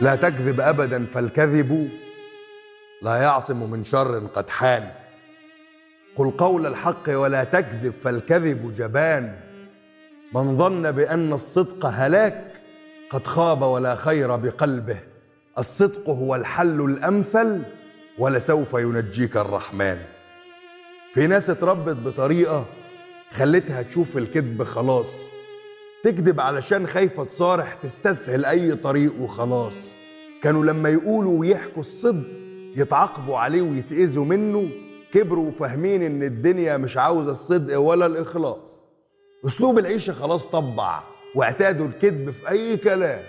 لا تكذب ابدا فالكذب لا يعصم من شر قد حان. قل قول الحق ولا تكذب فالكذب جبان. من ظن بأن الصدق هلاك قد خاب ولا خير بقلبه. الصدق هو الحل الأمثل ولسوف ينجيك الرحمن. في ناس اتربت بطريقة خلتها تشوف الكذب خلاص. تكذب علشان خايفة تصارح تستسهل أي طريق وخلاص. كانوا لما يقولوا ويحكوا الصدق يتعاقبوا عليه ويتأذوا منه كبروا وفاهمين إن الدنيا مش عاوزة الصدق ولا الإخلاص. أسلوب العيشة خلاص طبع واعتادوا الكذب في أي كلام.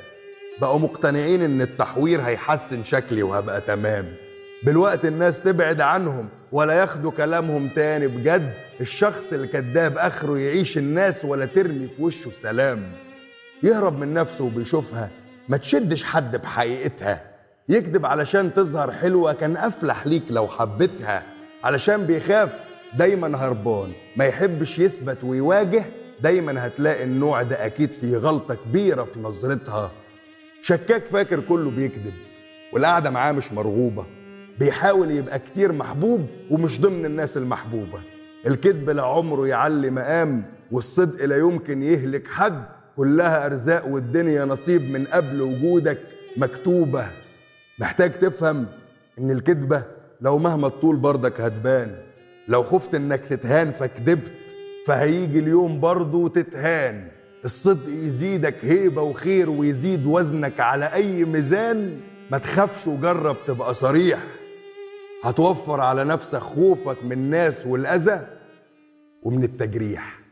بقوا مقتنعين إن التحوير هيحسن شكلي وهبقى تمام. بالوقت الناس تبعد عنهم ولا ياخدوا كلامهم تاني. بجد الشخص الكذاب آخره يعيش الناس ولا ترمي في وشه سلام. يهرب من نفسه وبيشوفها. ما تشدش حد بحقيقتها. يكذب علشان تظهر حلوة كان أفلح ليك لو حبتها علشان بيخاف دايما هربان. ما يحبش يثبت ويواجه دايما هتلاقي النوع ده أكيد فيه غلطة كبيرة في نظرتها. شكاك فاكر كله بيكذب. والقعدة معاه مش مرغوبة. بيحاول يبقى كتير محبوب ومش ضمن الناس المحبوبة. الكذب لا عمره يعلي مقام والصدق لا يمكن يهلك حد. كلها أرزاق والدنيا نصيب من قبل وجودك مكتوبة. محتاج تفهم إن الكذبة لو مهما الطول بردك هتبان. لو خفت إنك تتهان فكدبت فهيجي اليوم برضه تتهان. الصدق يزيدك هيبة وخير ويزيد وزنك على أي ميزان. ما تخافش وجرب تبقى صريح. هتوفر على نفسك خوفك من الناس والأذى ومن التجريح.